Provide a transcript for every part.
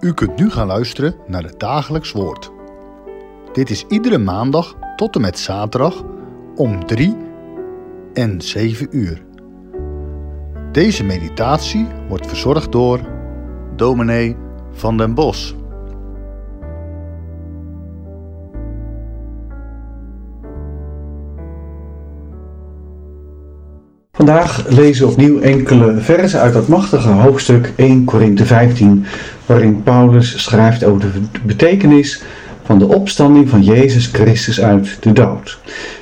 U kunt nu gaan luisteren naar het dagelijks woord. Dit is iedere maandag tot en met zaterdag om 3 en 7 uur. Deze meditatie wordt verzorgd door dominee van den Bos. Vandaag lezen we opnieuw enkele versen uit dat machtige hoofdstuk 1 Korinthe 15, waarin Paulus schrijft over de betekenis van de opstanding van Jezus Christus uit de dood.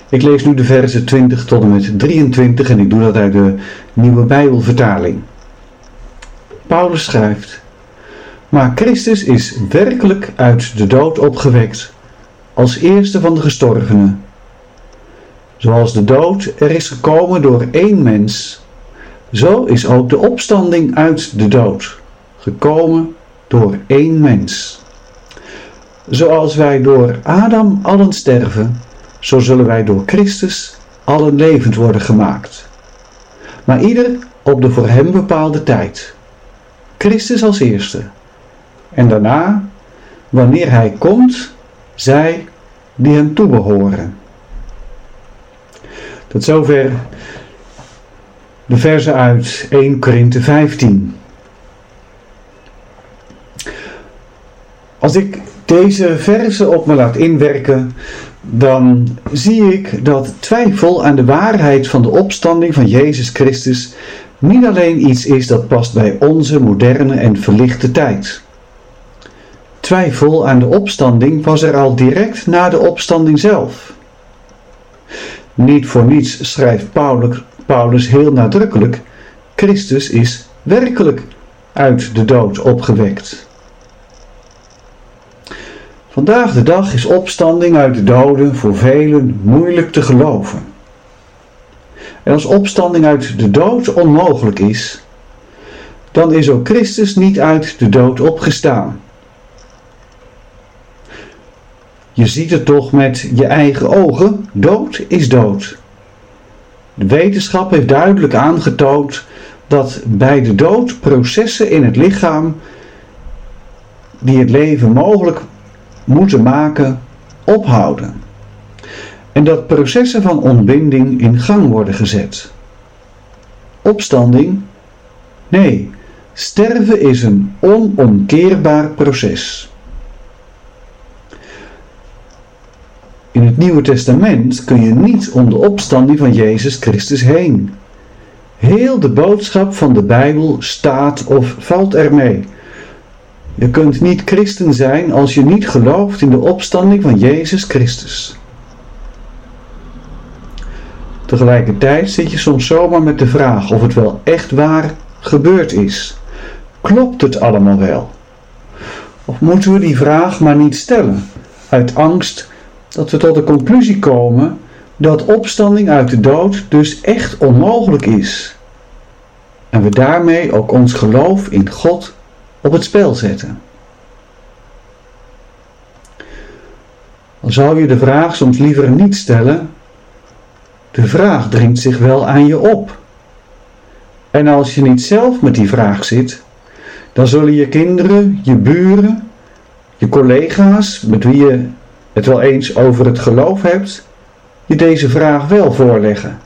Ik lees nu de versen 20 tot en met 23 en ik doe dat uit de nieuwe Bijbelvertaling. Paulus schrijft: Maar Christus is werkelijk uit de dood opgewekt, als eerste van de gestorvenen. Zoals de dood er is gekomen door één mens, zo is ook de opstanding uit de dood gekomen door één mens. Zoals wij door Adam allen sterven, zo zullen wij door Christus allen levend worden gemaakt. Maar ieder op de voor hem bepaalde tijd. Christus als eerste. En daarna, wanneer hij komt, zij die hem toebehoren. Tot zover de versen uit 1 Korinthe 15. Als ik deze versen op me laat inwerken, dan zie ik dat twijfel aan de waarheid van de opstanding van Jezus Christus niet alleen iets is dat past bij onze moderne en verlichte tijd. Twijfel aan de opstanding was er al direct na de opstanding zelf. Niet voor niets schrijft Paulus heel nadrukkelijk: Christus is werkelijk uit de dood opgewekt. Vandaag de dag is opstanding uit de doden voor velen moeilijk te geloven. En als opstanding uit de dood onmogelijk is, dan is ook Christus niet uit de dood opgestaan. Je ziet het toch met je eigen ogen. Dood is dood. De wetenschap heeft duidelijk aangetoond dat bij de dood processen in het lichaam die het leven mogelijk moeten maken, ophouden. En dat processen van ontbinding in gang worden gezet. Opstanding? Nee, sterven is een onomkeerbaar proces. In het Nieuwe Testament kun je niet om de opstanding van Jezus Christus heen. Heel de boodschap van de Bijbel staat of valt ermee. Je kunt niet christen zijn als je niet gelooft in de opstanding van Jezus Christus. Tegelijkertijd zit je soms zomaar met de vraag of het wel echt waar gebeurd is. Klopt het allemaal wel? Of moeten we die vraag maar niet stellen, uit angst dat we tot de conclusie komen dat opstanding uit de dood dus echt onmogelijk is. En we daarmee ook ons geloof in God op het spel zetten. Al zou je de vraag soms liever niet stellen, de vraag dringt zich wel aan je op. En als je niet zelf met die vraag zit, dan zullen je kinderen, je buren, je collega's met wie je het wel eens over het geloof hebt, je deze vraag wel voorleggen.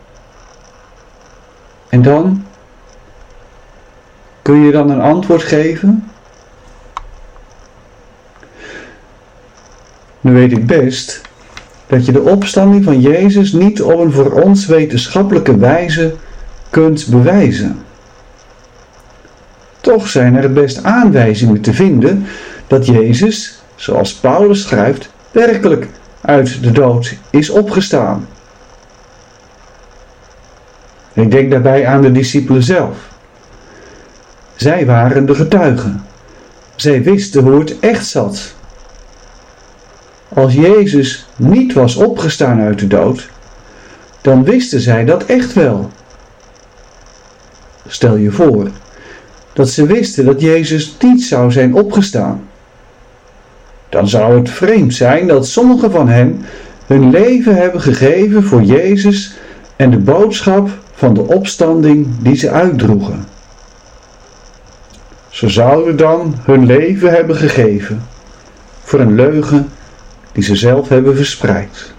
En dan? Kun je dan een antwoord geven? Nu weet ik best dat je de opstanding van Jezus niet op een voor ons wetenschappelijke wijze kunt bewijzen. Toch zijn er best aanwijzingen te vinden dat Jezus, zoals Paulus schrijft, werkelijk uit de dood is opgestaan. Ik denk daarbij aan de discipelen zelf. Zij waren de getuigen. Zij wisten hoe het echt zat. Als Jezus niet was opgestaan uit de dood, dan wisten zij dat echt wel. Stel je voor dat ze wisten dat Jezus niet zou zijn opgestaan dan zou het vreemd zijn dat sommigen van hen hun leven hebben gegeven voor Jezus en de boodschap van de opstanding die ze uitdroegen. Ze zouden dan hun leven hebben gegeven voor een leugen die ze zelf hebben verspreid.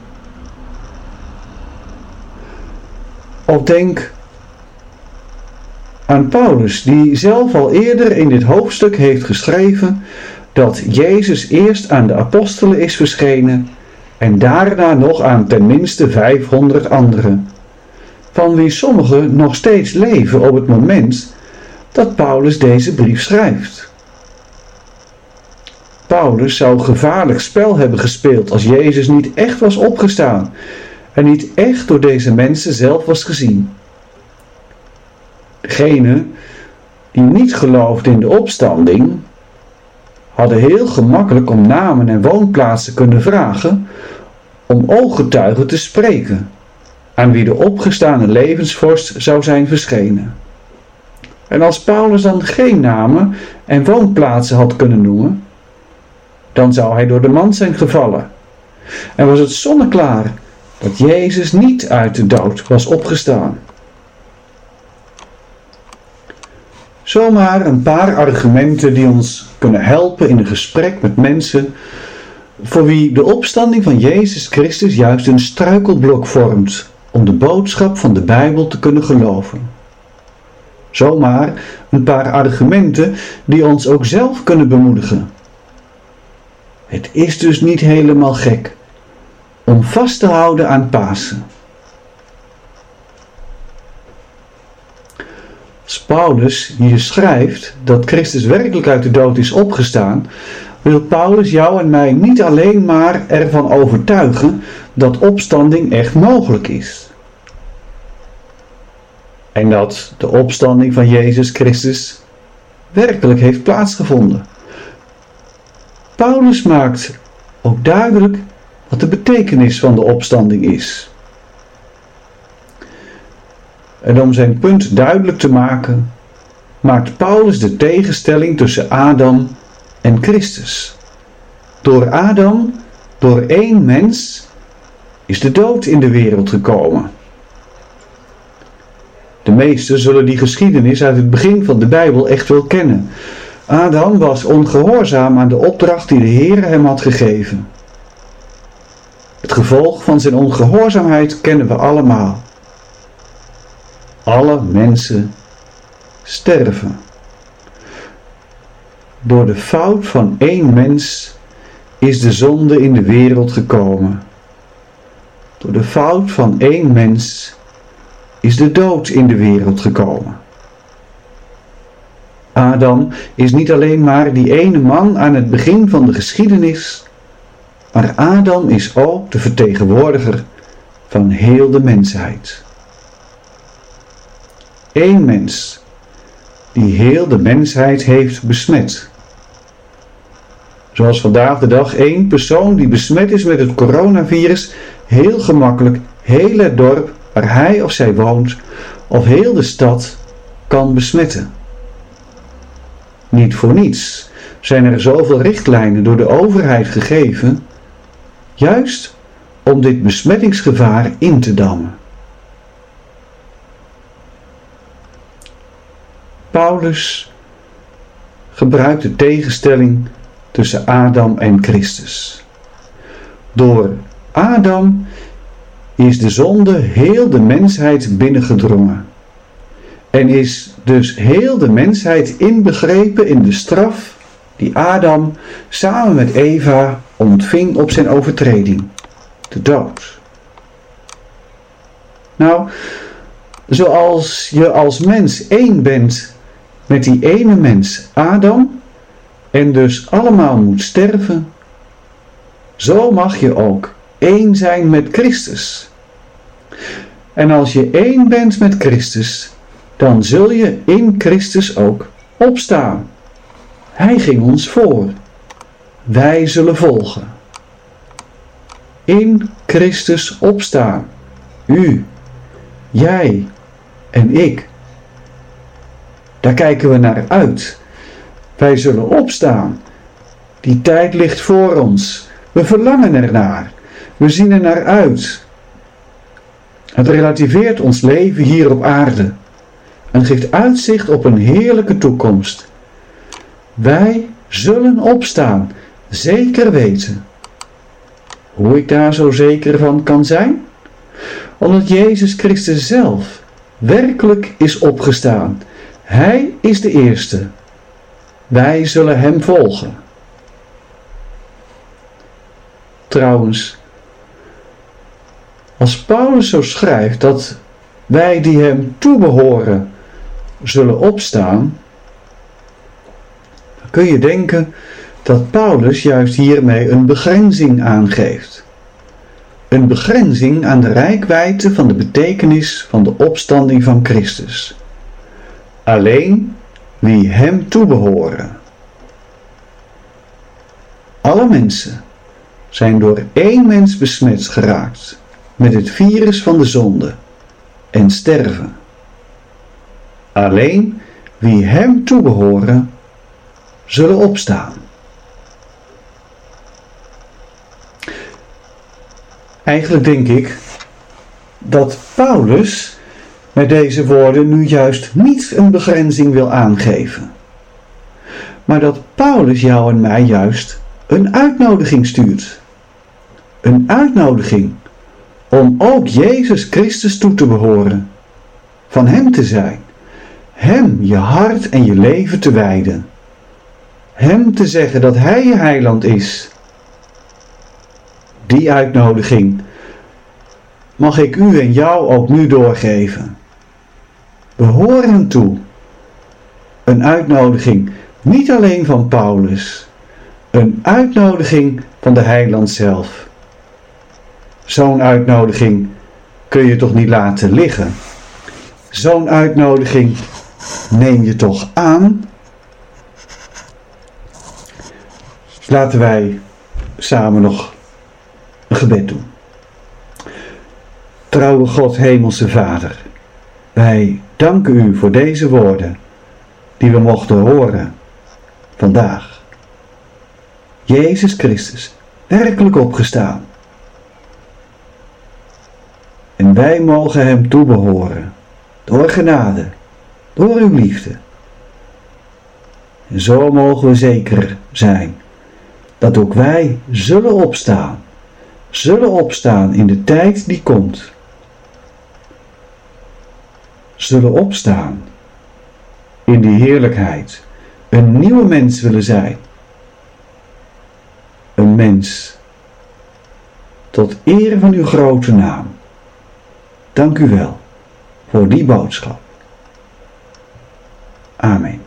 Of denk aan Paulus, die zelf al eerder in dit hoofdstuk heeft geschreven dat Jezus eerst aan de apostelen is verschenen en daarna nog aan tenminste 500 anderen, van wie sommigen nog steeds leven op het moment dat Paulus deze brief schrijft. Paulus zou gevaarlijk spel hebben gespeeld als Jezus niet echt was opgestaan en niet echt door deze mensen zelf was gezien. Degenen die niet geloofden in de opstanding, hadden heel gemakkelijk om namen en woonplaatsen kunnen vragen om ooggetuigen te spreken, aan wie de opgestane levensvorst zou zijn verschenen. En als Paulus dan geen namen en woonplaatsen had kunnen noemen, dan zou hij door de mand zijn gevallen. En was het zonneklaar dat Jezus niet uit de dood was opgestaan. Zomaar een paar argumenten die ons kunnen helpen in een gesprek met mensen voor wie de opstanding van Jezus Christus juist een struikelblok vormt om de boodschap van de Bijbel te kunnen geloven. Zomaar een paar argumenten die ons ook zelf kunnen bemoedigen. Het is dus niet helemaal gek om vast te houden aan Pasen. Als Paulus hier schrijft dat Christus werkelijk uit de dood is opgestaan, wil Paulus jou en mij niet alleen maar ervan overtuigen dat opstanding echt mogelijk is. En dat de opstanding van Jezus Christus werkelijk heeft plaatsgevonden. Paulus maakt ook duidelijk wat de betekenis van de opstanding is. En om zijn punt duidelijk te maken, maakt Paulus de tegenstelling tussen Adam en Christus. Door Adam, door één mens, is de dood in de wereld gekomen. De meesten zullen die geschiedenis uit het begin van de Bijbel echt wel kennen. Adam was ongehoorzaam aan de opdracht die de Heer hem had gegeven. Het gevolg van zijn ongehoorzaamheid kennen we allemaal. Alle mensen sterven. Door de fout van één mens is de zonde in de wereld gekomen. Door de fout van één mens is de dood in de wereld gekomen. Adam is niet alleen maar die ene man aan het begin van de geschiedenis, maar Adam is ook de vertegenwoordiger van heel de mensheid. Eén mens die heel de mensheid heeft besmet. Zoals vandaag de dag één persoon die besmet is met het coronavirus heel gemakkelijk heel het dorp waar hij of zij woont of heel de stad kan besmetten. Niet voor niets zijn er zoveel richtlijnen door de overheid gegeven, juist om dit besmettingsgevaar in te dammen. Paulus gebruikt de tegenstelling tussen Adam en Christus. Door Adam is de zonde heel de mensheid binnengedrongen. En is dus heel de mensheid inbegrepen in de straf die Adam samen met Eva ontving op zijn overtreding, de dood. Nou, zoals je als mens één bent met die ene mens, Adam, en dus allemaal moet sterven, zo mag je ook één zijn met Christus. En als je één bent met Christus, dan zul je in Christus ook opstaan. Hij ging ons voor. Wij zullen volgen. In Christus opstaan. U, jij en ik. Daar kijken we naar uit. Wij zullen opstaan. Die tijd ligt voor ons. We verlangen ernaar. We zien er naar uit. Het relativeert ons leven hier op aarde en geeft uitzicht op een heerlijke toekomst. Wij zullen opstaan, zeker weten. Hoe ik daar zo zeker van kan zijn? Omdat Jezus Christus zelf werkelijk is opgestaan. Hij is de eerste. Wij zullen Hem volgen. Trouwens, als Paulus zo schrijft dat wij die Hem toebehoren zullen opstaan, dan kun je denken dat Paulus juist hiermee een begrenzing aangeeft. Een begrenzing aan de rijkwijde van de betekenis van de opstanding van Christus. Alleen wie Hem toebehoren. Alle mensen zijn door één mens besmet geraakt met het virus van de zonde en sterven. Alleen wie Hem toebehoren zullen opstaan. Eigenlijk denk ik dat Paulus met deze woorden nu juist niet een begrenzing wil aangeven, maar dat Paulus jou en mij juist een uitnodiging stuurt. Een uitnodiging om ook Jezus Christus toe te behoren, van Hem te zijn, Hem je hart en je leven te wijden, Hem te zeggen dat Hij je heiland is. Die uitnodiging mag ik u en jou ook nu doorgeven. Behoor Hem toe. Een uitnodiging niet alleen van Paulus, een uitnodiging van de heiland zelf. Zo'n uitnodiging kun je toch niet laten liggen? Zo'n uitnodiging neem je toch aan? Laten wij samen nog een gebed doen. Trouwe God, Hemelse Vader, wij danken u voor deze woorden die we mochten horen vandaag. Jezus Christus, werkelijk opgestaan en wij mogen Hem toebehoren, door genade, door uw liefde. En zo mogen we zeker zijn dat ook wij zullen opstaan, zullen opstaan in de tijd die komt. Zullen opstaan in die heerlijkheid, een nieuwe mens willen zijn. Een mens tot eer van uw grote naam. Dank u wel voor die boodschap. Amen.